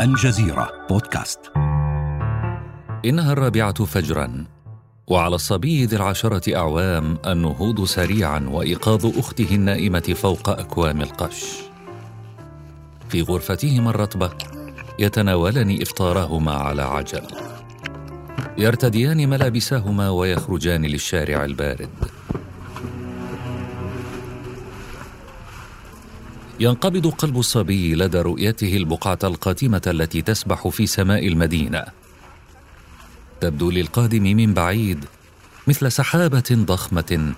الجزيرة بودكاست. إنها الرابعة فجرا وعلى الصبي ذي العشرة أعوام النهوض سريعا وإيقاظ أخته النائمة فوق أكوام القش. في غرفتهما الرطبة يتناولان إفطارهما على عجل. يرتديان ملابسهما ويخرجان للشارع البارد. ينقبض قلب الصبي لدى رؤيته البقعة القاتمه التي تسبح في سماء المدينة. تبدو للقادم من بعيد مثل سحابة ضخمة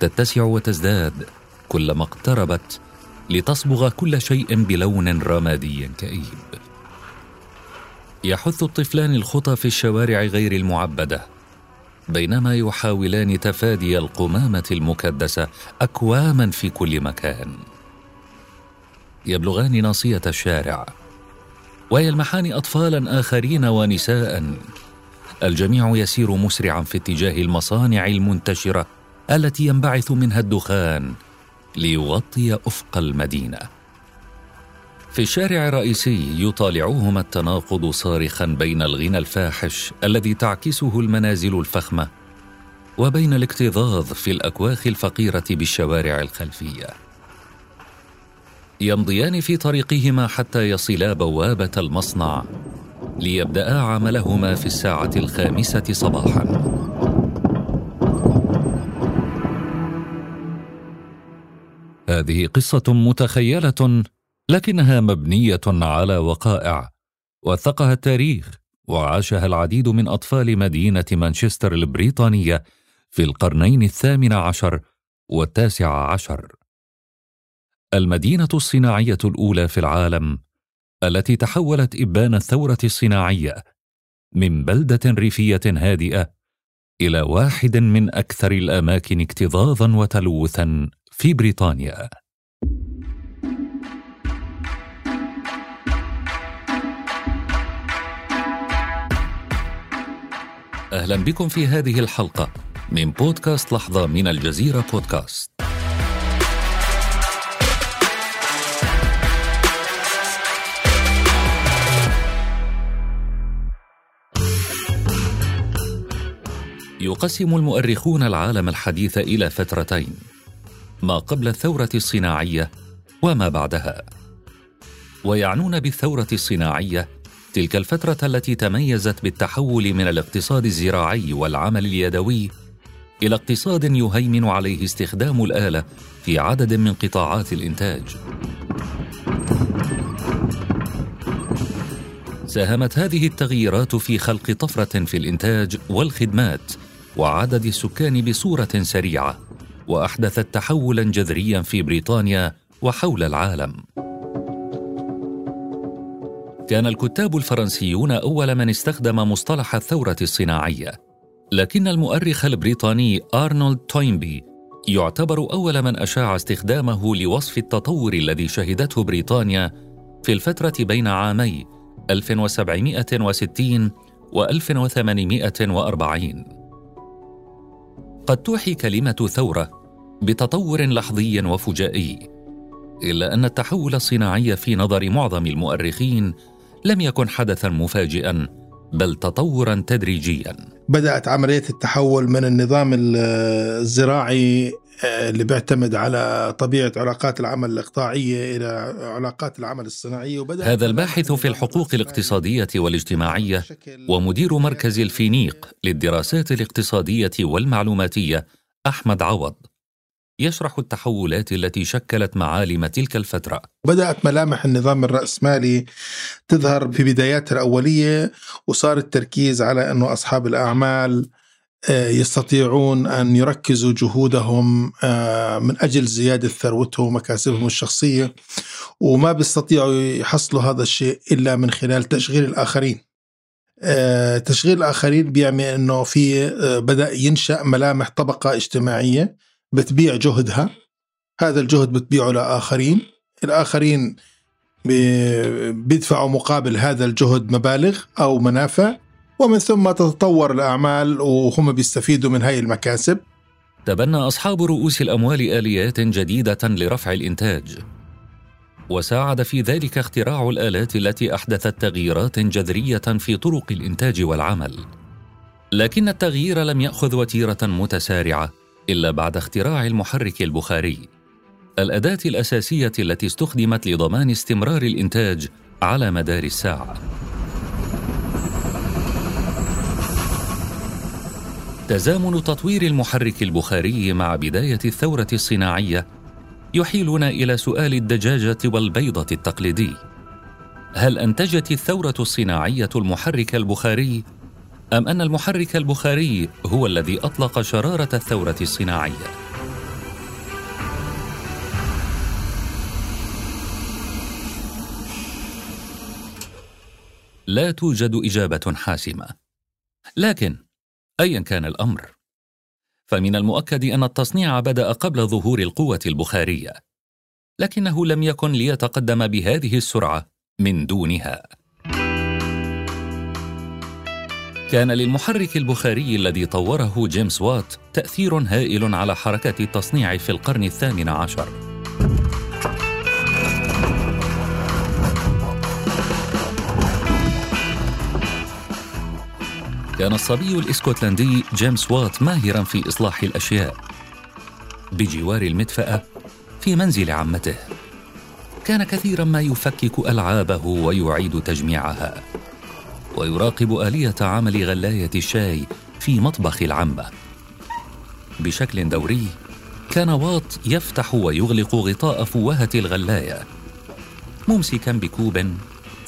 تتسع وتزداد كلما اقتربت لتصبغ كل شيء بلون رمادي كئيب. يحث الطفلان الخطى في الشوارع غير المعبدة بينما يحاولان تفادي القمامة المكدسة أكواما في كل مكان. يبلغان ناصية الشارع. ويلمحان اطفالا آخرين ونساء. الجميع يسير مسرعا في اتجاه المصانع المنتشرة التي ينبعث منها الدخان ليغطي أفق المدينة. في الشارع الرئيسي يطالعهما التناقض صارخا بين الغنى الفاحش الذي تعكسه المنازل الفخمة وبين الاكتظاظ في الأكواخ الفقيرة بالشوارع الخلفية. يمضيان في طريقهما حتى يصلا بوابة المصنع ليبدأ عملهما في الساعة الخامسة صباحا. هذه قصة متخيلة لكنها مبنية على وقائع وثقها التاريخ وعاشها العديد من أطفال مدينة مانشستر البريطانية في القرنين الثامن عشر والتاسع عشر. المدينة الصناعية الأولى في العالم التي تحولت إبان الثورة الصناعية من بلدة ريفية هادئة إلى واحد من أكثر الأماكن اكتظاظا وتلوثا في بريطانيا. أهلا بكم في هذه الحلقة من بودكاست لحظة من الجزيرة بودكاست. يقسم المؤرخون العالم الحديث إلى فترتين ما قبل الثورة الصناعية وما بعدها. ويعنون بالثورة الصناعية تلك الفترة التي تميزت بالتحول من الاقتصاد الزراعي والعمل اليدوي إلى اقتصاد يهيمن عليه استخدام الآلة في عدد من قطاعات الإنتاج. ساهمت هذه التغييرات في خلق طفرة في الإنتاج والخدمات وعدد السكان بصورة سريعة وأحدثت تحولا جذريا في بريطانيا وحول العالم. كان الكتاب الفرنسيون أول من استخدم مصطلح الثورة الصناعية لكن المؤرخ البريطاني أرنولد توينبي يعتبر أول من أشاع استخدامه لوصف التطور الذي شهدته بريطانيا في الفترة بين عامي 1760 و 1840 قد توحي كلمة ثورة بتطور لحظي وفجائي إلا أن التحول الصناعي في نظر معظم المؤرخين لم يكن حدثا مفاجئا بل تطورا تدريجيا. بدأت عملية التحول من النظام الزراعي اللي بيعتمد على طبيعة علاقات العمل الإقطاعية إلى علاقات العمل الصناعية وبدأ هذا الباحث في الحقوق الاقتصادية والاجتماعية ومدير مركز الفينيق للدراسات الاقتصادية والمعلوماتية أحمد عوض. يشرح التحولات التي شكلت معالم تلك الفترة. بدأت ملامح النظام الرأسمالي تظهر في بداياتها الأولية وصار التركيز على أنه أصحاب الأعمال آه، يستطيعون أن يركزوا جهودهم آه، من أجل زيادة ثروتهم ومكاسبهم الشخصية وما بيستطيعوا يحصلوا هذا الشيء إلا من خلال تشغيل الآخرين. آه، تشغيل الآخرين بيعمل إنه في بدأ ينشأ ملامح طبقة اجتماعية بتبيع جهدها. هذا الجهد بتبيعه لآخرين، الآخرين بيدفعوا مقابل هذا الجهد مبالغ أو منافع. ومن ثم تتطور الأعمال وهم بيستفيدوا من هاي المكاسب. تبنى أصحاب رؤوس الأموال آليات جديدة لرفع الإنتاج. وساعد في ذلك اختراع الآلات التي أحدثت تغييرات جذرية في طرق الإنتاج والعمل. لكن التغيير لم يأخذ وتيرة متسارعة إلا بعد اختراع المحرك البخاري. الأداة الأساسية التي استخدمت لضمان استمرار الإنتاج على مدار الساعة. تزامن تطوير المحرك البخاري مع بداية الثورة الصناعية يحيلنا إلى سؤال الدجاجة والبيضة التقليدي. هل أنتجت الثورة الصناعية المحرك البخاري أم أن المحرك البخاري هو الذي أطلق شرارة الثورة الصناعية؟ لا توجد إجابة حاسمة. لكن ايا كان الأمر. فمن المؤكد أن التصنيع بدأ قبل ظهور القوة البخارية لكنه لم يكن ليتقدم بهذه السرعة من دونها. كان للمحرك البخاري الذي طوره جيمس وات تأثير هائل على حركة التصنيع في القرن الثامن عشر. كان الصبي الإسكتلندي جيمس وات ماهرا في إصلاح الأشياء. بجوار المدفأة في منزل عمته. كان كثيرا ما يفكك ألعابه ويعيد تجميعها ويراقب آلية عمل غلاية الشاي في مطبخ العمة. بشكل دوري كان واط يفتح ويغلق غطاء فوهة الغلاية ممسكا بكوب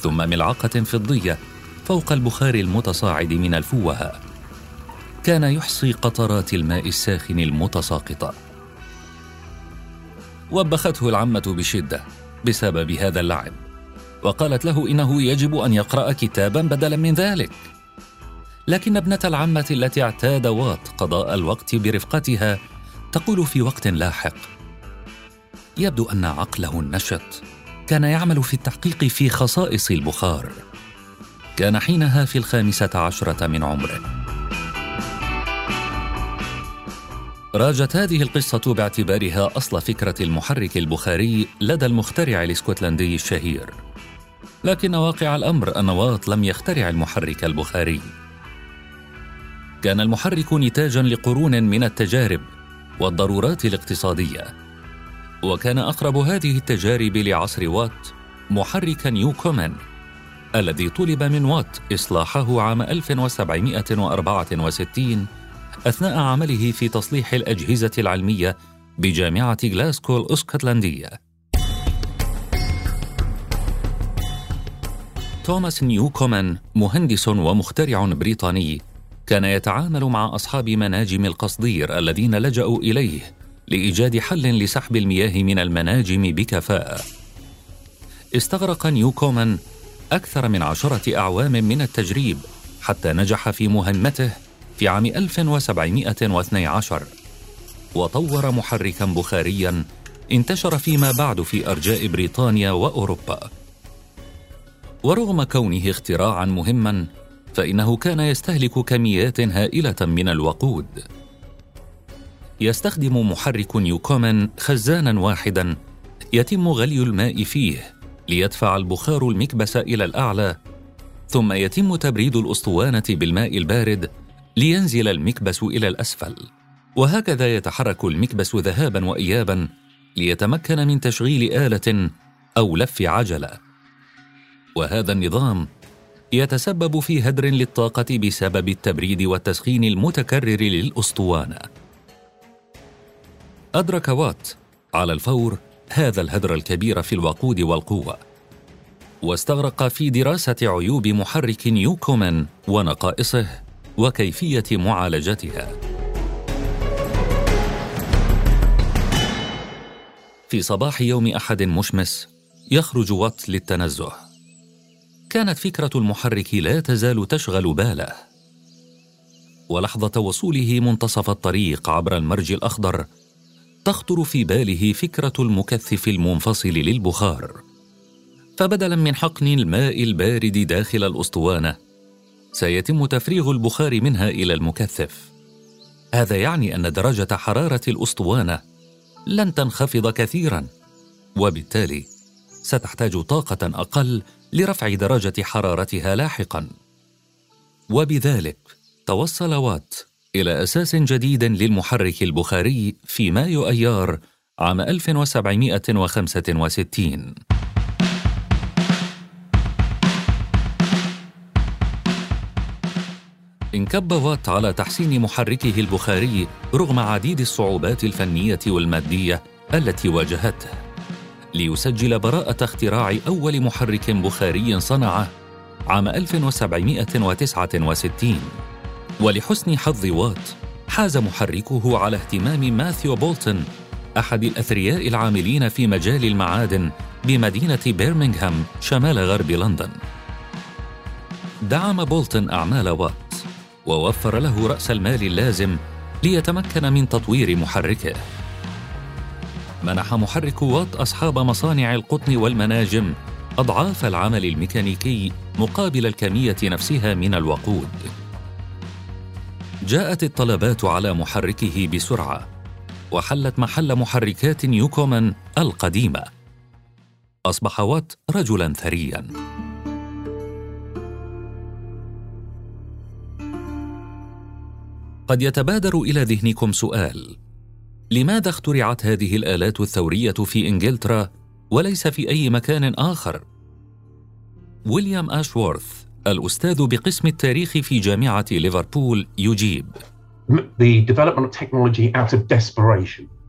ثم ملعقة فضية فوق البخار المتصاعد من الفوهه كان يحصي قطرات الماء الساخن المتساقطه وبخته العمة بشدة بسبب هذا اللعب وقالت له إنه يجب أن يقرأ كتابا بدلا من ذلك. لكن ابنة العمة التي اعتاد وات قضاء الوقت برفقتها تقول في وقت لاحق يبدو أن عقله النشط كان يعمل في التحقيق في خصائص البخار. كان حينها في الخامسة عشرة من عمره. راجت هذه القصة باعتبارها أصل فكرة المحرك البخاري لدى المخترع الإسكتلندي الشهير. لكن واقع الأمر أن واط لم يخترع المحرك البخاري. كان المحرك نتاجا لقرون من التجارب والضرورات الاقتصادية. وكان أقرب هذه التجارب لعصر وات محرك نيوكومن الذي طلب من وات إصلاحه عام 1764 أثناء عمله في تصليح الأجهزة العلمية بجامعة غلاسكو الأسكتلندية. توماس نيوكومان مهندس ومخترع بريطاني كان يتعامل مع أصحاب مناجم القصدير الذين لجأوا إليه لإيجاد حل لسحب المياه من المناجم بكفاءة. استغرق نيوكومان أكثر من عشرة أعوام من التجريب حتى نجح في مهمته في عام 1712 وطور محركا بخاريا انتشر فيما بعد في أرجاء بريطانيا وأوروبا. ورغم كونه اختراعا مهما فإنه كان يستهلك كميات هائلة من الوقود. يستخدم محرك نيوكومن خزانا واحدا يتم غلي الماء فيه. ليدفع البخار المكبس إلى الأعلى ثم يتم تبريد الأسطوانة بالماء البارد لينزل المكبس إلى الأسفل. وهكذا يتحرك المكبس ذهابا وايابا ليتمكن من تشغيل آلة أو لف عجلة. وهذا النظام يتسبب في هدر للطاقة بسبب التبريد والتسخين المتكرر للأسطوانة. أدرك وات على الفور هذا الهدر الكبير في الوقود والقوة. واستغرق في دراسة عيوب محرك نيوكومان ونقائصه وكيفية معالجتها. في صباح يوم أحد مشمس يخرج وات للتنزه. كانت فكرة المحرك لا تزال تشغل باله. ولحظة وصوله منتصف الطريق عبر المرج الأخضر تخطر في باله فكرة المكثف المنفصل للبخار فبدلا من حقن الماء البارد داخل الأسطوانة سيتم تفريغ البخار منها إلى المكثف هذا يعني أن درجة حرارة الأسطوانة لن تنخفض كثيرا وبالتالي ستحتاج طاقة أقل لرفع درجة حرارتها لاحقاً. وبذلك توصل وات إلى أساس جديد للمحرك البخاري في مايو أيار عام 1765 انكب وات على تحسين محركه البخاري رغم عديد الصعوبات الفنية والمادية التي واجهته ليسجل براءة اختراع أول محرك بخاري صنعه عام 1769 ولحسن حظ وات حاز محركه على اهتمام ماثيو بولتون أحد الأثرياء العاملين في مجال المعادن بمدينة بيرمنغهام شمال غرب لندن. دعم بولتون أعمال وات ووفر له رأس المال اللازم ليتمكن من تطوير محركه. منح محرك وات أصحاب مصانع القطن والمناجم أضعاف العمل الميكانيكي مقابل الكمية نفسها من الوقود. جاءت الطلبات على محركه بسرعة وحلت محل محركات نيوكومان القديمة. أصبح وات رجلا ثريا. قد يتبادر إلى ذهنكم سؤال لماذا اخترعت هذه الآلات الثورية في إنجلترا وليس في أي مكان آخر؟ ويليام أشورث الأستاذ بقسم التاريخ في جامعة ليفربول يجيب.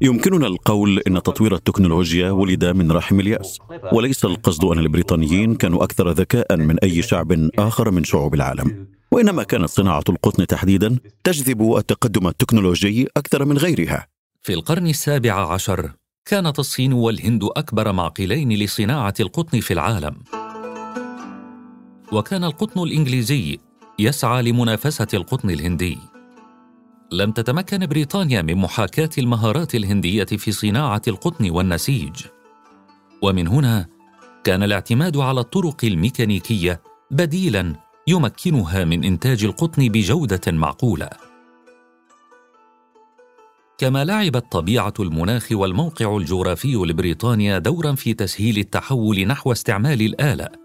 يمكننا القول إن تطوير التكنولوجيا ولد من رحم اليأس وليس القصد أن البريطانيين كانوا أكثر ذكاء من أي شعب آخر من شعوب العالم. وإنما كانت صناعة القطن تحديدا تجذب التقدم التكنولوجي أكثر من غيرها. في القرن السابع عشر كانت الصين والهند أكبر معقلين لصناعة القطن في العالم. وكان القطن الإنجليزي يسعى لمنافسة القطن الهندي. لم تتمكن بريطانيا من محاكاة المهارات الهندية في صناعة القطن والنسيج. ومن هنا كان الاعتماد على الطرق الميكانيكية بديلا يمكنها من إنتاج القطن بجودة معقولة. كما لعبت طبيعة المناخ والموقع الجغرافي لبريطانيا دورا في تسهيل التحول نحو استعمال الآلة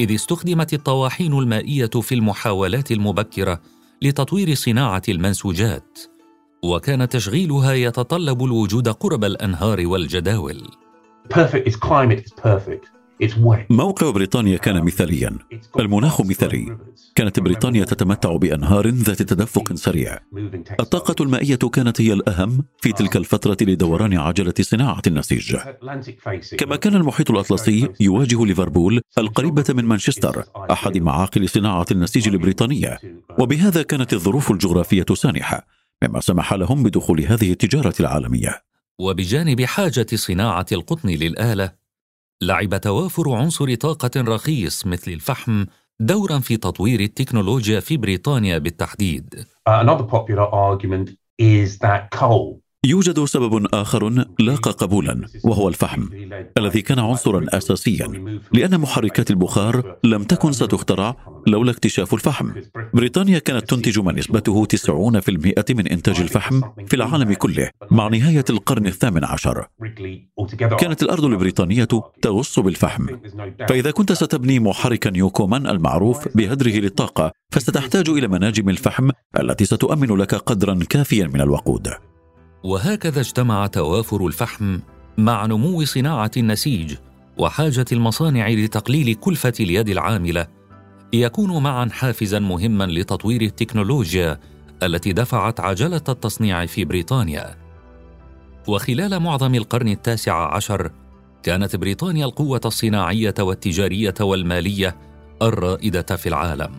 إذ استخدمت الطواحين المائية في المحاولات المبكرة لتطوير صناعة المنسوجات، وكان تشغيلها يتطلب الوجود قرب الأنهار والجداول. Perfect is climate is perfect. موقع بريطانيا كان مثاليا. المناخ مثالي. كانت بريطانيا تتمتع بأنهار ذات تدفق سريع. الطاقة المائية كانت هي الأهم في تلك الفترة لدوران عجلة صناعة النسيج. كما كان المحيط الأطلسي يواجه ليفربول القريبة من مانشستر أحد معاقل صناعة النسيج البريطانية. وبهذا كانت الظروف الجغرافية سانحة مما سمح لهم بدخول هذه التجارة العالمية. وبجانب حاجة صناعة القطن للآلة لعب توافر عنصر طاقة رخيص مثل الفحم دورا في تطوير التكنولوجيا في بريطانيا بالتحديد. Uh, another popular argument is that coal يوجد سبب آخر لاقى قبولا وهو الفحم الذي كان عنصرا اساسيا لأن محركات البخار لم تكن ستخترع لولا اكتشاف الفحم. بريطانيا كانت تنتج ما نسبته 90% من إنتاج الفحم في العالم كله مع نهاية القرن الثامن عشر. كانت الأرض البريطانية تغص بالفحم. فإذا كنت ستبني محركا يوكومان المعروف بهدره للطاقة فستحتاج إلى مناجم الفحم التي ستؤمن لك قدرا كافيا من الوقود. وهكذا اجتمع توافر الفحم مع نمو صناعة النسيج وحاجة المصانع لتقليل كلفة اليد العاملة. ليكونوا معا حافزا مهما لتطوير التكنولوجيا التي دفعت عجلة التصنيع في بريطانيا. وخلال معظم القرن التاسع عشر كانت بريطانيا القوة الصناعية والتجارية والمالية الرائدة في العالم.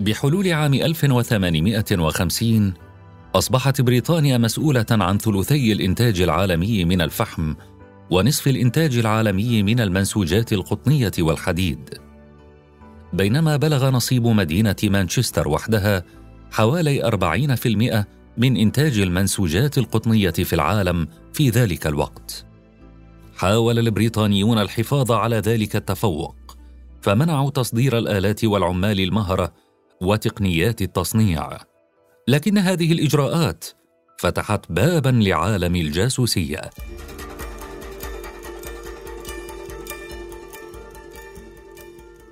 بحلول عام 1850 أصبحت بريطانيا مسؤولة عن ثلثي الإنتاج العالمي من الفحم ونصف الإنتاج العالمي من المنسوجات القطنية والحديد. بينما بلغ نصيب مدينة مانشستر وحدها حوالي 40% من إنتاج المنسوجات القطنية في العالم في ذلك الوقت. حاول البريطانيون الحفاظ على ذلك التفوق، فمنعوا تصدير الآلات والعمال المهرة وتقنيات التصنيع. لكن هذه الإجراءات فتحت بابا لعالم الجاسوسية.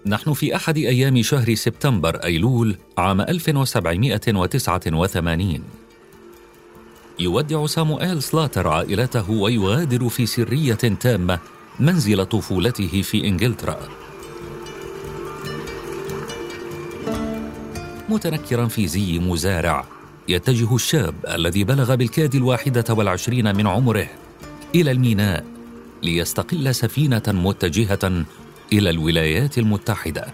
نحن في أحد أيام شهر سبتمبر أيلول عام 1789 يودع ساموئيل سلاتر عائلته ويغادر في سرية تامة منزل طفولته في إنجلترا. متنكرا في زي مزارع. يتجه الشاب الذي بلغ بالكاد الواحدة والعشرين من عمره إلى الميناء ليستقل سفينة متجهة إلى الولايات المتحدة.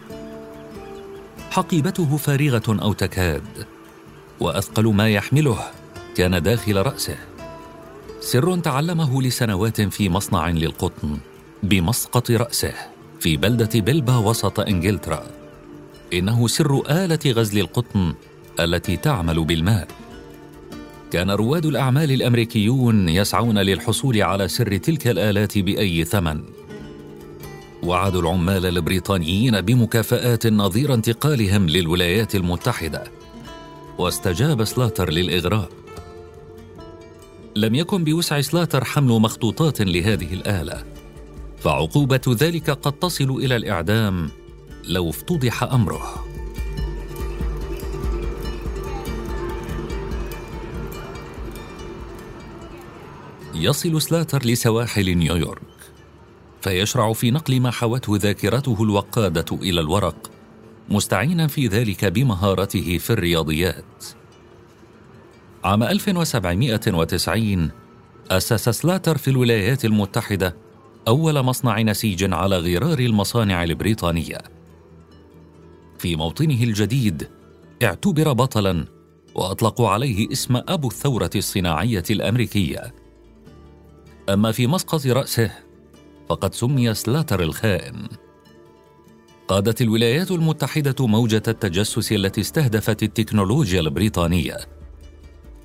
حقيبته فارغة أو تكاد وأثقل ما يحمله كان داخل رأسه. سر تعلمه لسنوات في مصنع للقطن بمسقط رأسه في بلدة بلبا وسط إنجلترا. إنه سر آلة غزل القطن التي تعمل بالماء. كان رواد الأعمال الأمريكيون يسعون للحصول على سر تلك الآلات بأي ثمن. وعدوا العمال البريطانيين بمكافآت نظير انتقالهم للولايات المتحدة. واستجاب سلاتر للإغراء. لم يكن بوسع سلاتر حمل مخطوطات لهذه الآلة. فعقوبة ذلك قد تصل إلى الإعدام لو افتضح أمره يصل سلاتر لسواحل نيويورك فيشرع في نقل ما حوته ذاكرته الوقادة إلى الورق مستعينا في ذلك بمهارته في الرياضيات عام 1790 أسس سلاتر في الولايات المتحدة أول مصنع نسيج على غرار المصانع البريطانية. في موطنه الجديد اعتبر بطلاً وأطلقوا عليه اسم أبو الثورة الصناعية الأمريكية. أما في مسقط رأسه فقد سمي سلاتر الخائن. قادت الولايات المتحدة موجة التجسس التي استهدفت التكنولوجيا البريطانية.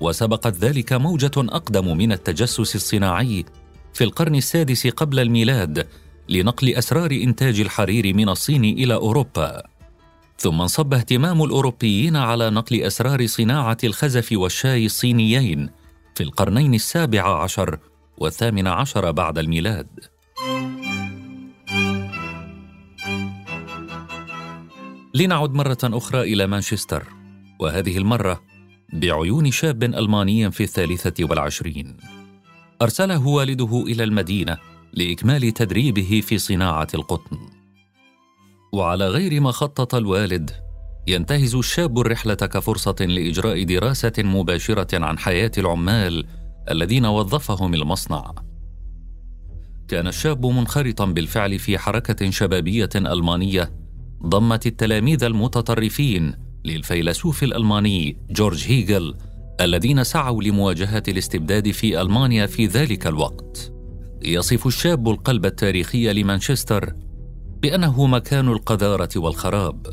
وسبقت ذلك موجة أقدم من التجسس الصناعي في القرن السادس قبل الميلاد لنقل أسرار إنتاج الحرير من الصين إلى أوروبا. ثم انصب اهتمام الأوروبيين على نقل أسرار صناعة الخزف والشاي الصينيين في القرنين السابع عشر والثامن عشر بعد الميلاد. لنعد مرة أخرى إلى مانشستر وهذه المرة بعيون شاب ألماني في الثالثة والعشرين أرسله والده إلى المدينة لإكمال تدريبه في صناعة القطن وعلى غير ما خطط الوالد ينتهز الشاب الرحلة كفرصة لإجراء دراسة مباشرة عن حياة العمال الذين وظفهم المصنع كان الشاب منخرطا بالفعل في حركة شبابية ألمانية ضمت التلاميذ المتطرفين للفيلسوف الألماني جورج هيجل الذين سعوا لمواجهة الاستبداد في ألمانيا في ذلك الوقت. يصف الشاب القلب التاريخي لمانشستر بأنه مكان القذارة والخراب،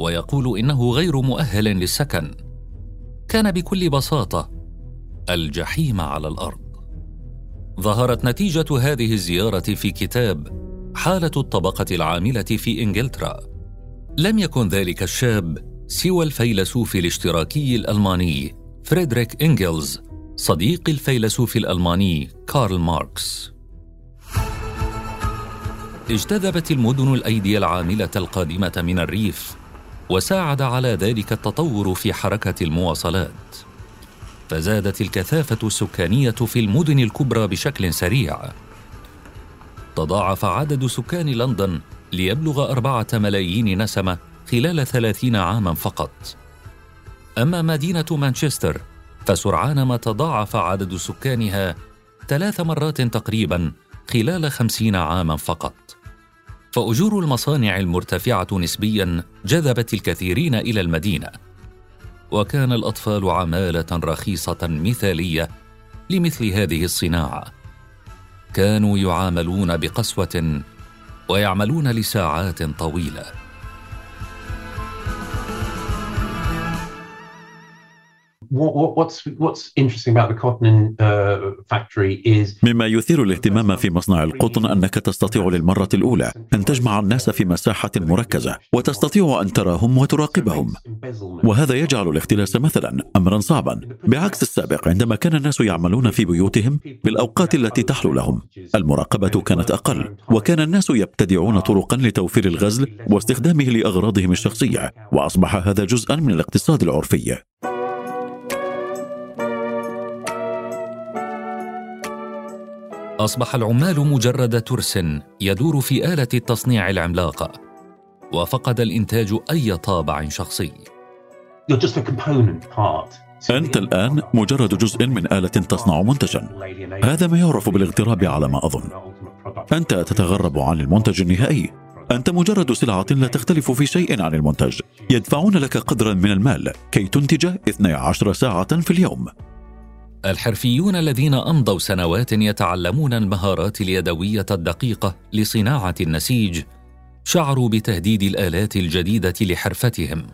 ويقول إنه غير مؤهل للسكن. كان بكل بساطة الجحيم على الأرض. ظهرت نتيجة هذه الزيارة في كتاب حالة الطبقة العاملة في إنجلترا. لم يكن ذلك الشاب سوى الفيلسوف الاشتراكي الألماني فريدريك إنجلز صديق الفيلسوف الألماني كارل ماركس اجتذبت المدن الأيدي العاملة القادمة من الريف وساعد على ذلك التطور في حركة المواصلات. فزادت الكثافة السكانية في المدن الكبرى بشكل سريع. تضاعف عدد سكان لندن ليبلغ أربعة ملايين نسمة خلال ثلاثين عاما فقط. أما مدينة مانشستر فسرعان ما تضاعف عدد سكانها ثلاث مرات تقريبا خلال خمسين عاما فقط. فأجور المصانع المرتفعة نسبيا جذبت الكثيرين إلى المدينة. وكان الأطفال عمالة رخيصة مثالية لمثل هذه الصناعة. كانوا يعاملون بقسوة ويعملون لساعات طويلة. مما يثير الاهتمام في مصنع القطن أنك تستطيع للمرة الأولى أن تجمع الناس في مساحة مركزة وتستطيع أن تراهم وتراقبهم. وهذا يجعل الاختلاس مثلا امرا صعبا. بعكس السابق عندما كان الناس يعملون في بيوتهم بالأوقات التي تحلو لهم المراقبة كانت أقل وكان الناس يبتدعون طرقا لتوفير الغزل واستخدامه لأغراضهم الشخصية وأصبح هذا جزءا من الاقتصاد العرفي. أصبح العمال مجرد ترس يدور في آلة التصنيع العملاقه وفقد الإنتاج أي طابع شخصي. أنت الآن مجرد جزء من آلة تصنع منتجا. هذا ما يعرف بالاغتراب على ما أظن. أنت تتغرب عن المنتج النهائي. أنت مجرد سلعة لا تختلف في شيء عن المنتج. يدفعون لك قدرا من المال كي تنتج 12 ساعة في اليوم. الحرفيون الذين أمضوا سنوات يتعلمون المهارات اليدوية الدقيقة لصناعة النسيج شعروا بتهديد الآلات الجديدة لحرفتهم.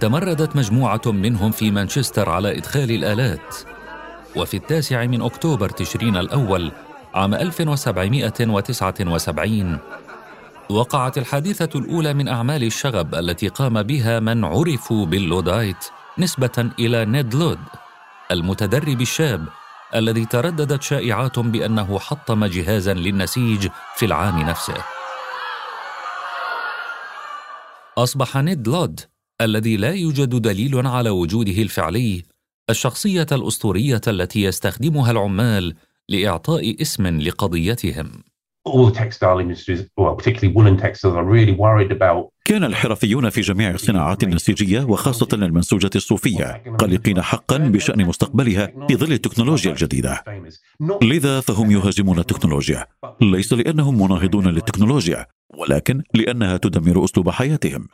تمردت مجموعة منهم في مانشستر على إدخال الآلات. وفي التاسع من أكتوبر تشرين الأول عام 1779 وقعت الحادثة الأولى من أعمال الشغب التي قام بها من عرفوا باللودايت نسبة إلى نيد لود. المتدرب الشاب الذي ترددت شائعات بأنه حطم جهازا للنسيج في العام نفسه. أصبح نيد لود الذي لا يوجد دليل على وجوده الفعلي الشخصية الأسطورية التي يستخدمها العمال لإعطاء اسم لقضيتهم. All the textile industries, well, particularly woolen textiles, are really worried about كان الحرفيون في جميع الصناعات النسيجية وخاصة المنسوجة الصوفية قلقين حقا بشأن مستقبلها في ظل التكنولوجيا الجديدة. لذا فهم يهاجمون التكنولوجيا. ليس لأنهم مناهضون للتكنولوجيا ولكن لأنها تدمر أسلوب حياتهم.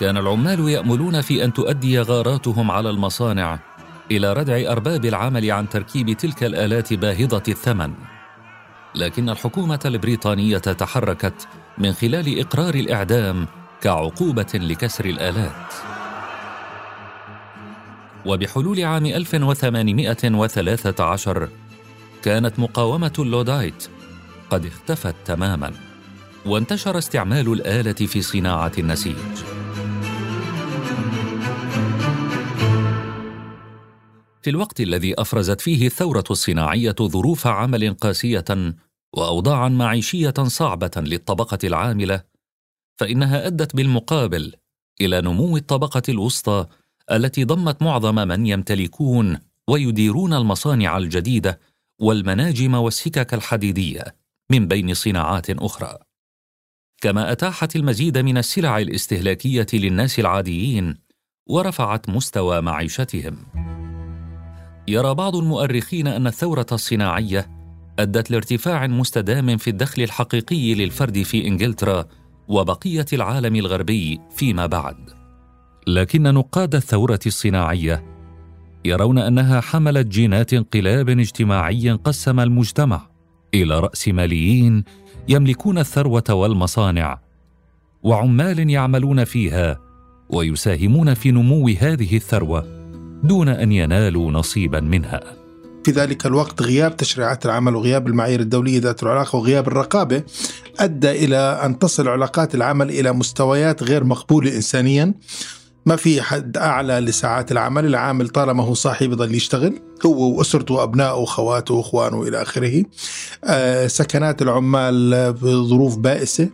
كان العمال يأملون في أن تؤدي غاراتهم على المصانع. إلى ردع أرباب العمل عن تركيب تلك الآلات باهظة الثمن. لكن الحكومة البريطانية تحركت من خلال إقرار الإعدام كعقوبة لكسر الآلات. وبحلول عام 1813 كانت مقاومة اللودايت قد اختفت تماما وانتشر استعمال الآلة في صناعة النسيج. في الوقت الذي أفرزت فيه الثورة الصناعية ظروف عمل قاسية واوضاعا معيشية صعبة للطبقة العاملة فإنها أدت بالمقابل إلى نمو الطبقة الوسطى التي ضمت معظم من يمتلكون ويديرون المصانع الجديدة والمناجم والسكك الحديدية من بين صناعات أخرى. كما أتاحت المزيد من السلع الاستهلاكية للناس العاديين ورفعت مستوى معيشتهم. يرى بعض المؤرخين أن الثورة الصناعية أدت لارتفاع مستدام في الدخل الحقيقي للفرد في إنجلترا وبقية العالم الغربي فيما بعد. لكن نقاد الثورة الصناعية يرون أنها حملت جينات انقلاب اجتماعي قسم المجتمع إلى راسماليين يملكون الثروة والمصانع وعمال يعملون فيها ويساهمون في نمو هذه الثروة دون أن ينالوا نصيبا منها. في ذلك الوقت غياب تشريعات العمل وغياب المعايير الدولية ذات العلاقة وغياب الرقابة أدى إلى أن تصل علاقات العمل إلى مستويات غير مقبولة انسانيا ما في حد أعلى لساعات العمل، العامل طالما هو صاحي بضل يشتغل هو وأسرته وأبنائه وأخواته وإخوانه إلى آخره. آه سكنات العمال بظروف بائسة،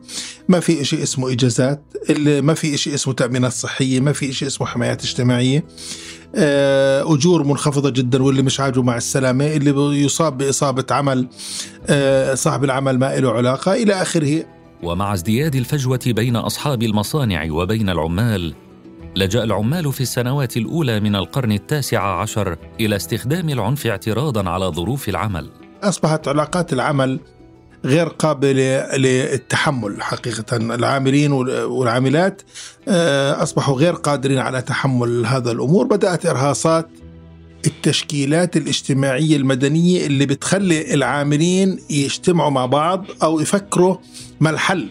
ما في شيء اسمه إجازات، ما في شيء اسمه تأمينات صحية، ما في شيء اسمه حمايات اجتماعية. آه، أجور منخفضة جدا واللي مش عاجبه مع السلامة اللي يصاب بإصابة عمل آه، صاحب العمل ما له علاقة إلى آخره. ومع ازدياد الفجوة بين أصحاب المصانع وبين العمال لجأ العمال في السنوات الأولى من القرن التاسع عشر إلى استخدام العنف اعتراضا على ظروف العمل. أصبحت علاقات العمل غير قابلة للتحمل حقيقة. العاملين والعاملات آه، أصبحوا غير قادرين على تحمل هذا الأمور. بدأت إرهاصات التشكيلات الاجتماعية المدنية اللي بتخلي العاملين يجتمعوا مع بعض أو يفكروا ما الحل.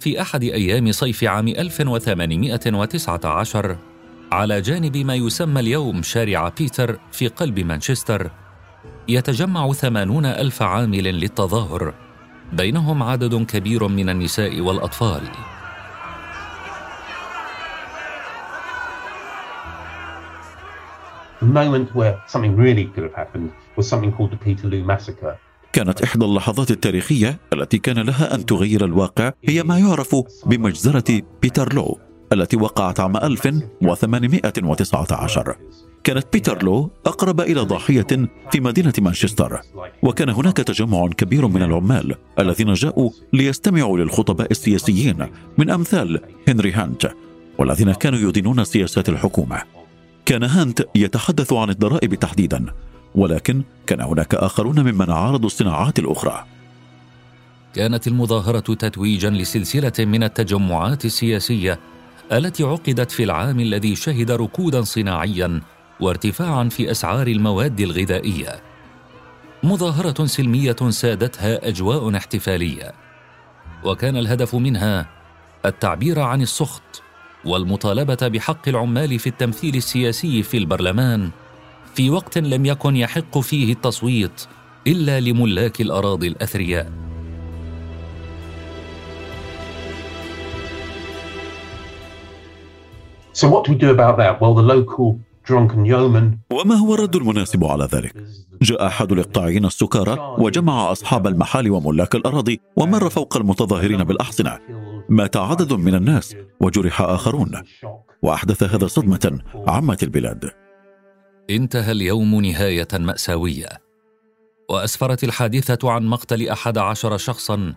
في أحد أيام صيف عام 1819 على جانب ما يسمى اليوم شارع بيتر في قلب مانشستر يتجمع ثمانون ألف عامل للتظاهر. بينهم عدد كبير من النساء والأطفال. كانت إحدى اللحظات التاريخية التي كان لها أن تغير الواقع هي ما يعرف بمجزرة بيترلو التي وقعت عام 1819 كانت بيترلو أقرب إلى ضاحية في مدينة مانشستر. وكان هناك تجمع كبير من العمال الذين جاءوا ليستمعوا للخطباء السياسيين من أمثال هنري هانت والذين كانوا يدينون سياسات الحكومة. كان هانت يتحدث عن الضرائب تحديدا ولكن كان هناك آخرون ممن عارضوا الصناعات الأخرى. كانت المظاهرة تتويجا لسلسلة من التجمعات السياسية التي عقدت في العام الذي شهد ركودا صناعيا وارتفاعا في أسعار المواد الغذائية. مظاهرة سلمية سادتها أجواء احتفالية. وكان الهدف منها التعبير عن السخط والمطالبة بحق العمال في التمثيل السياسي في البرلمان في وقت لم يكن يحق فيه التصويت إلا لملاك الأراضي الأثرياء. So what do we do about that? Well, the local وما هو الرد المناسب على ذلك؟ جاء أحد الإقطاعيين السكارى وجمع أصحاب المحال وملاك الأراضي ومر فوق المتظاهرين بالأحصنة. مات عدد من الناس وجرح آخرون. وأحدث هذا صدمة عمت البلاد. انتهى اليوم نهاية مأساوية. وأسفرت الحادثة عن مقتل أحد عشر شخصا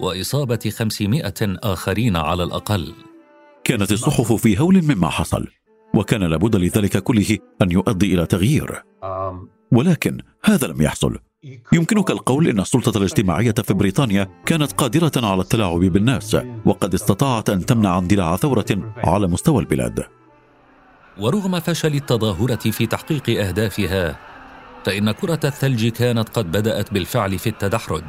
وإصابة خمسمائة آخرين على الأقل. كانت الصحف في هول مما حصل. وكان لابد لذلك كله أن يؤدي إلى تغيير. ولكن هذا لم يحصل. يمكنك القول إن السلطة الاجتماعية في بريطانيا كانت قادرة على التلاعب بالناس وقد استطاعت أن تمنع اندلاع ثورة على مستوى البلاد. ورغم فشل التظاهرة في تحقيق أهدافها فإن كرة الثلج كانت قد بدأت بالفعل في التدحرج.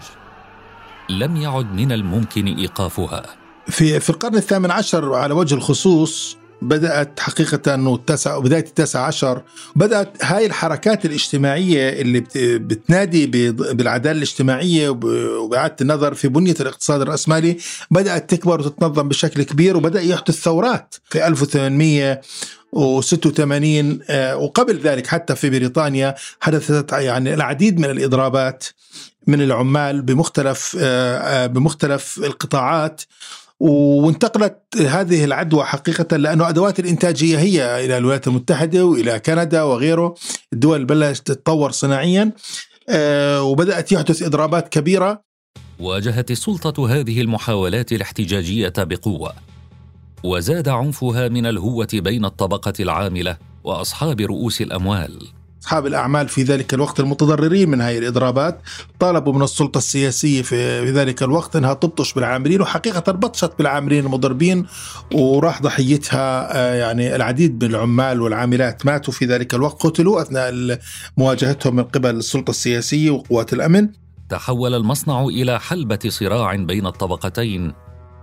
لم يعد من الممكن إيقافها. في في القرن الثامن عشر على وجه الخصوص بدأت حقيقة التاسع بداية التاسع عشر بدأت هاي الحركات الاجتماعية اللي بتنادي بالعدالة الاجتماعية وبإعادة النظر في بنية الاقتصاد الرأسمالي بدأت تكبر وتتنظم بشكل كبير وبدأ يحدث ثورات في 1886 آه، وقبل ذلك حتى في بريطانيا حدثت يعني العديد من الإضرابات من العمال بمختلف آه، آه، بمختلف القطاعات. وانتقلت هذه العدوى حقيقة لأنه أدوات الإنتاجية هي إلى الولايات المتحدة وإلى كندا وغيره. الدول بلشت تتطور صناعيا آه، وبدأت يحدث إضرابات كبيرة. واجهت السلطة هذه المحاولات الاحتجاجية بقوة وزاد عنفها من الهوة بين الطبقة العاملة وأصحاب رؤوس الأموال. أصحاب الأعمال في ذلك الوقت المتضررين من هذه الإضرابات طالبوا من السلطة السياسية في ذلك الوقت أنها تبطش بالعاملين وحقيقة بطشت بالعاملين المضربين وراح ضحيتها آه، يعني العديد من العمال والعاملات ماتوا في ذلك الوقت قتلوا أثناء مواجهتهم من قبل السلطة السياسية وقوات الأمن. تحول المصنع إلى حلبة صراع بين الطبقتين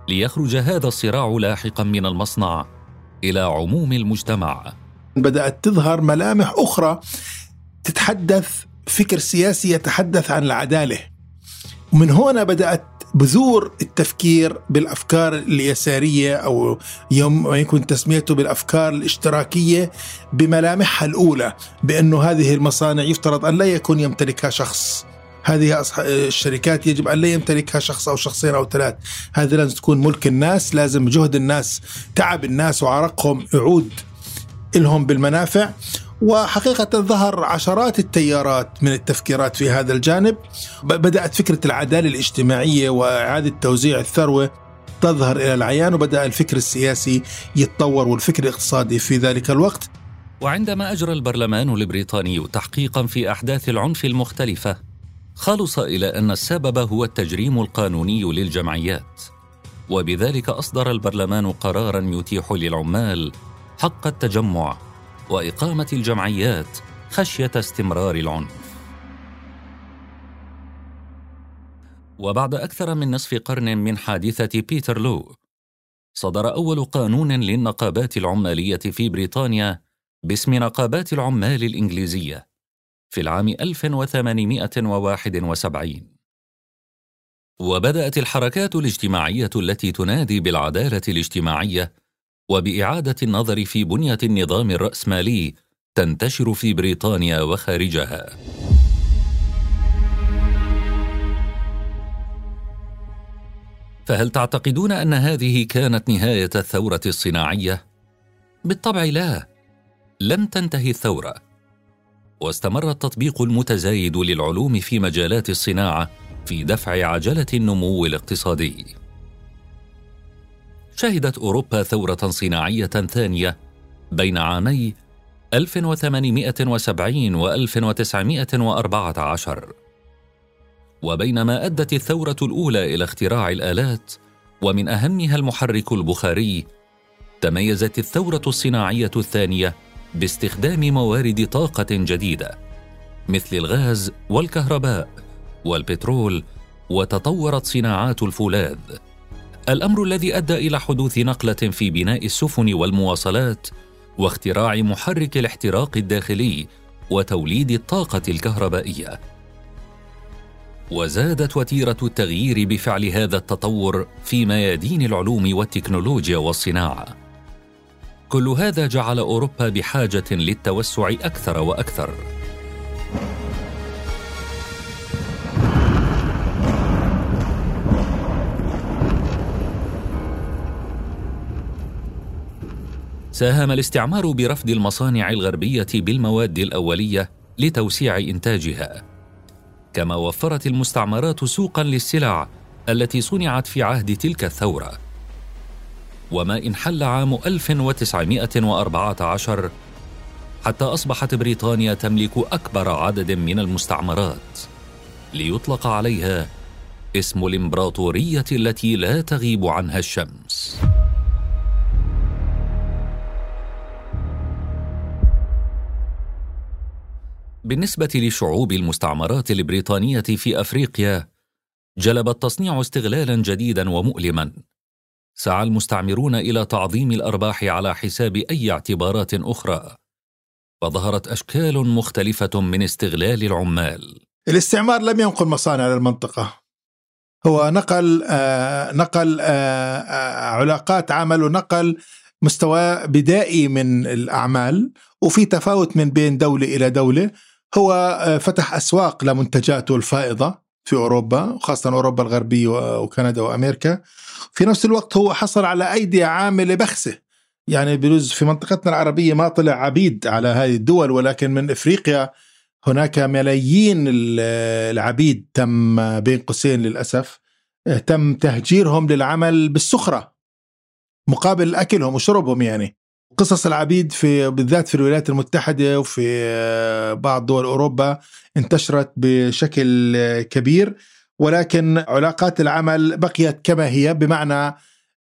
ليخرج هذا الصراع لاحقا من المصنع إلى عموم المجتمع. بدأت تظهر ملامح أخرى تتحدث فكر سياسي يتحدث عن العدالة. ومن هنا بدأت بذور التفكير بالأفكار اليسارية أو يوم ما يكون تسميته بالأفكار الاشتراكية بملامحها الأولى بأنه هذه المصانع يفترض أن لا يكون يمتلكها شخص. هذه الشركات يجب أن لا يمتلكها شخص أو شخصين أو ثلاث. هذه لازم تكون ملك الناس لازم جهد الناس تعب الناس وعرقهم يعود. لهم بالمنافع. وحقيقة ظهر عشرات التيارات من التفكيرات في هذا الجانب. بدأت فكرة العدالة الاجتماعية وإعادة توزيع الثروة تظهر إلى العيان وبدأ الفكر السياسي يتطور والفكر الاقتصادي في ذلك الوقت. وعندما أجرى البرلمان البريطاني تحقيقا في أحداث العنف المختلفة خلص إلى أن السبب هو التجريم القانوني للجمعيات. وبذلك أصدر البرلمان قرارا يتيح للعمال حق التجمع وإقامة الجمعيات خشية استمرار العنف. وبعد أكثر من نصف قرن من حادثة بيتر لو صدر أول قانون للنقابات العمالية في بريطانيا باسم نقابات العمال الإنجليزية في العام 1871 وبدأت الحركات الاجتماعية التي تنادي بالعدالة الاجتماعية وبإعادة النظر في بنية النظام الرأسمالي تنتشر في بريطانيا وخارجها. فهل تعتقدون أن هذه كانت نهاية الثورة الصناعية؟ بالطبع لا. لم تنتهي الثورة. واستمر التطبيق المتزايد للعلوم في مجالات الصناعة في دفع عجلة النمو الاقتصادي. شهدت أوروبا ثورة صناعية ثانية بين عامي 1870 و 1914 وبينما أدت الثورة الأولى إلى اختراع الآلات ومن أهمها المحرك البخاري تميزت الثورة الصناعية الثانية باستخدام موارد طاقة جديدة مثل الغاز والكهرباء والبترول وتطورت صناعات الفولاذ. الأمر الذي أدى إلى حدوث نقلة في بناء السفن والمواصلات واختراع محرك الاحتراق الداخلي وتوليد الطاقة الكهربائية. وزادت وتيرة التغيير بفعل هذا التطور في ميادين العلوم والتكنولوجيا والصناعة. كل هذا جعل أوروبا بحاجة للتوسع أكثر وأكثر. ساهم الاستعمار برفض المصانع الغربية بالمواد الأولية لتوسيع إنتاجها. كما وفرت المستعمرات سوقا للسلع التي صنعت في عهد تلك الثورة. وما إن حل عام 1914 حتى أصبحت بريطانيا تملك أكبر عدد من المستعمرات. ليطلق عليها اسم الإمبراطورية التي لا تغيب عنها الشمس. بالنسبة لشعوب المستعمرات البريطانية في أفريقيا جلب التصنيع استغلالا جديدا ومؤلما. سعى المستعمرون إلى تعظيم الأرباح على حساب أي اعتبارات أخرى. فظهرت أشكال مختلفة من استغلال العمال. الاستعمار لم ينقل مصانع للمنطقة هو نقل آه نقل آه آه علاقات عمل ونقل مستوى بدائي من الأعمال وفي تفاوت من بين دولة إلى دولة هو آه، فتح أسواق لمنتجاته الفائضة في أوروبا وخاصة أوروبا الغربية وكندا وأمريكا. في نفس الوقت هو حصل على أيدي عامله بخسه يعني بجوز في منطقتنا العربية ما طلع عبيد على هذه الدول ولكن من إفريقيا هناك ملايين العبيد تم بين قوسين للأسف آه، تم تهجيرهم للعمل بالسخرة مقابل أكلهم وشربهم يعني. قصص العبيد في بالذات في الولايات المتحدة وفي آه، بعض دول أوروبا انتشرت بشكل كبير. ولكن علاقات العمل بقيت كما هي بمعنى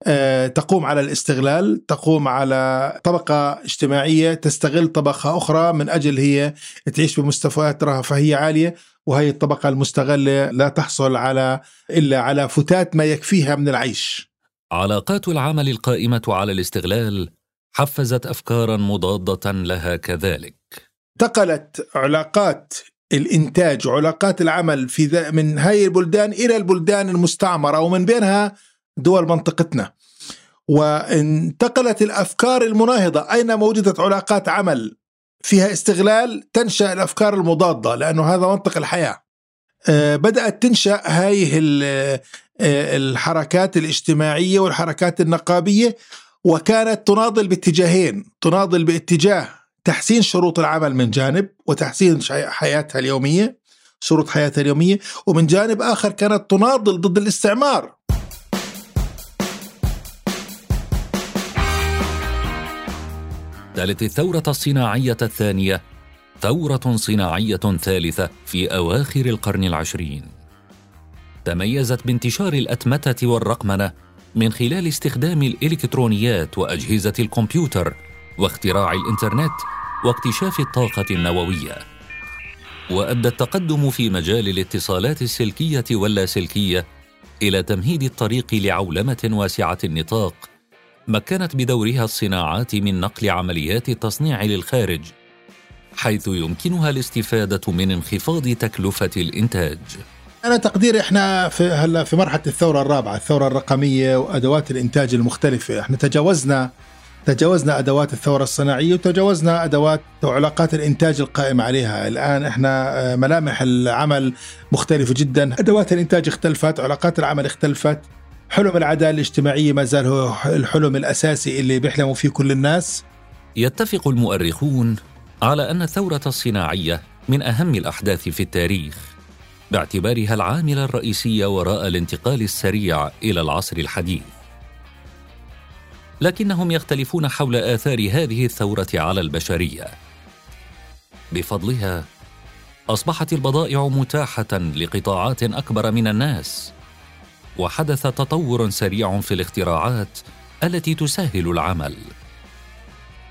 آه، تقوم على الاستغلال تقوم على طبقة اجتماعية تستغل طبقة أخرى من أجل هي تعيش بمستويات رفاهية عالية وهي الطبقة المستغلة لا تحصل على إلا على فتات ما يكفيها من العيش. علاقات العمل القائمة على الاستغلال حفزت افكارا مضادة لها كذلك. انتقلت علاقات الإنتاج وعلاقات العمل في من هاي البلدان إلى البلدان المستعمرة ومن بينها دول منطقتنا. وانتقلت الأفكار المناهضة. اينما وجدت علاقات عمل فيها استغلال؟ تنشأ الأفكار المضادة لأنه هذا منطق الحياة. آه، بدأت تنشأ هاي آه، الحركات الاجتماعية والحركات النقابية. وكانت تناضل باتجاهين تناضل باتجاه تحسين شروط العمل من جانب وتحسين حياتها اليومية شروط حياتها اليومية ومن جانب آخر كانت تناضل ضد الاستعمار. تالت الثورة الصناعية الثانية ثورة صناعية ثالثة في أواخر القرن العشرين. تميزت بانتشار الأتمتة والرقمنة من خلال استخدام الإلكترونيات وأجهزة الكمبيوتر واختراع الإنترنت واكتشاف الطاقة النووية. وأدى التقدم في مجال الاتصالات السلكية واللاسلكية إلى تمهيد الطريق لعولمة واسعة النطاق مكنت بدورها الصناعات من نقل عمليات التصنيع للخارج حيث يمكنها الاستفادة من انخفاض تكلفة الإنتاج. أنا تقديري إحنا في هلا في مرحلة الثورة الرابعة الثورة الرقمية وأدوات الإنتاج المختلفة. إحنا تجاوزنا تجاوزنا أدوات الثورة الصناعية وتجاوزنا أدوات وعلاقات الإنتاج القائمه عليها، الآن إحنا آه، ملامح العمل مختلفة جدا، أدوات الإنتاج اختلفت، علاقات العمل اختلفت، حلم العدالة الاجتماعية ما زال هو الحلم الأساسي اللي بيحلموا فيه كل الناس. يتفق المؤرخون على أن الثورة الصناعية من أهم الأحداث في التاريخ. باعتبارها العامل الرئيسي وراء الانتقال السريع إلى العصر الحديث. لكنهم يختلفون حول آثار هذه الثورة على البشرية بفضلها أصبحت البضائع متاحة لقطاعات أكبر من الناس وحدث تطور سريع في الاختراعات التي تسهل العمل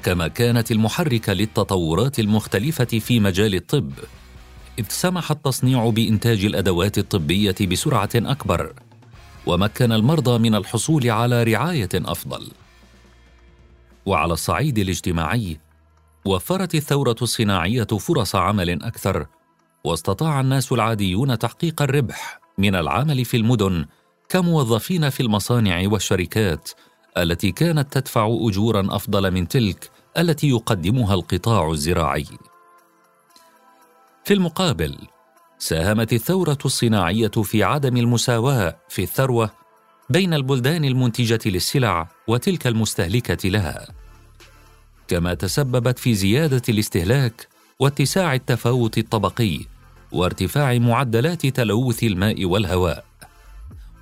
كما كانت المحرك للتطورات المختلفة في مجال الطب إذ سمح التصنيع بإنتاج الأدوات الطبية بسرعة أكبر ومكن المرضى من الحصول على رعاية أفضل. وعلى الصعيد الاجتماعي وفرت الثورة الصناعية فرص عمل أكثر واستطاع الناس العاديون تحقيق الربح من العمل في المدن كموظفين في المصانع والشركات التي كانت تدفع أجورا أفضل من تلك التي يقدمها القطاع الزراعي. في المقابل ساهمت الثورة الصناعية في عدم المساواة في الثروة بين البلدان المنتجة للسلع وتلك المستهلكة لها. كما تسببت في زيادة الاستهلاك واتساع التفاوت الطبقي وارتفاع معدلات تلوث الماء والهواء.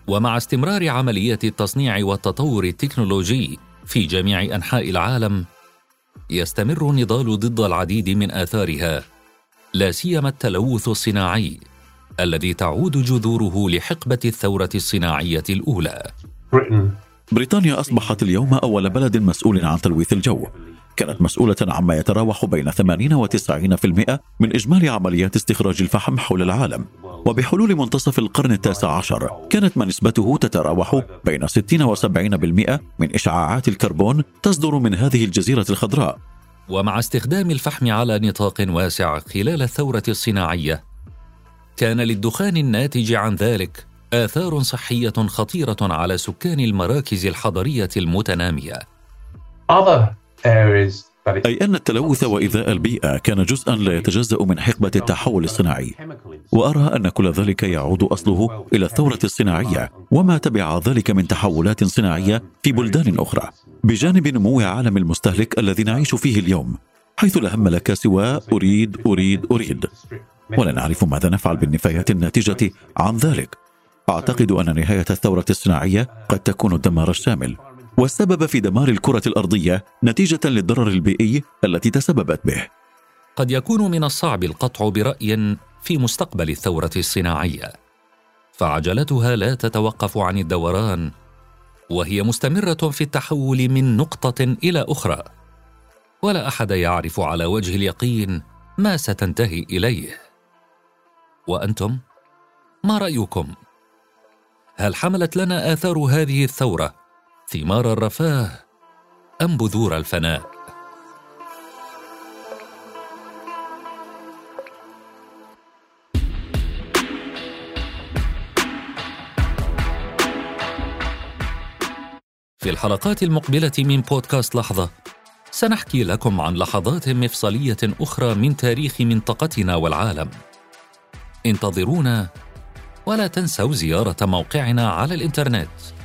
ومع استمرار عمليه التصنيع والتطور التكنولوجي في جميع أنحاء العالم يستمر النضال ضد العديد من آثارها. لا سيما التلوث الصناعي الذي تعود جذوره لحقبة الثورة الصناعية الأولى. بريطانيا أصبحت اليوم أول بلد مسؤول عن تلويث الجو. كانت مسؤولة عما يتراوح بين 80 و 90% من إجمالي عمليات استخراج الفحم حول العالم. وبحلول منتصف القرن التاسع عشر كانت ما نسبته تتراوح بين 60 و 70% من إشعاعات الكربون تصدر من هذه الجزيرة الخضراء. ومع استخدام الفحم على نطاق واسع خلال الثورة الصناعية كان للدخان الناتج عن ذلك آثار صحية خطيرة على سكان المراكز الحضرية المتنامية. أي أن التلوث وإيذاء البيئة كان جزءا لا يتجزأ من حقبة التحول الصناعي وأرى أن كل ذلك يعود أصله إلى الثورة الصناعية وما تبع ذلك من تحولات صناعية في بلدان أخرى. بجانب نمو عالم المستهلك الذي نعيش فيه اليوم حيث لا هم لك سوى أريد أريد أريد. ولا نعرف ماذا نفعل بالنفايات الناتجة عن ذلك. أعتقد أن نهاية الثورة الصناعية قد تكون الدمار الشامل. والسبب في دمار الكرة الأرضية نتيجة للضرر البيئي التي تسببت به. قد يكون من الصعب القطع برأي في مستقبل الثورة الصناعية، فعجلتها لا تتوقف عن الدوران، وهي مستمرة في التحول من نقطة إلى أخرى، ولا أحد يعرف على وجه اليقين ما ستنتهي إليه. وأنتم؟ ما رأيكم؟ هل حملت لنا آثار هذه الثورة ثمار الرفاه أم بذور الفناء؟ في الحلقات المقبلة من بودكاست لحظة سنحكي لكم عن لحظات مفصلية أخرى من تاريخ منطقتنا والعالم. انتظرونا ولا تنسوا زيارة موقعنا على الإنترنت.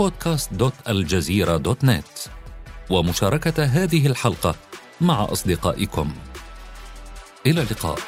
podcast.aljazeera.net ومشاركة هذه الحلقة مع أصدقائكم. إلى اللقاء.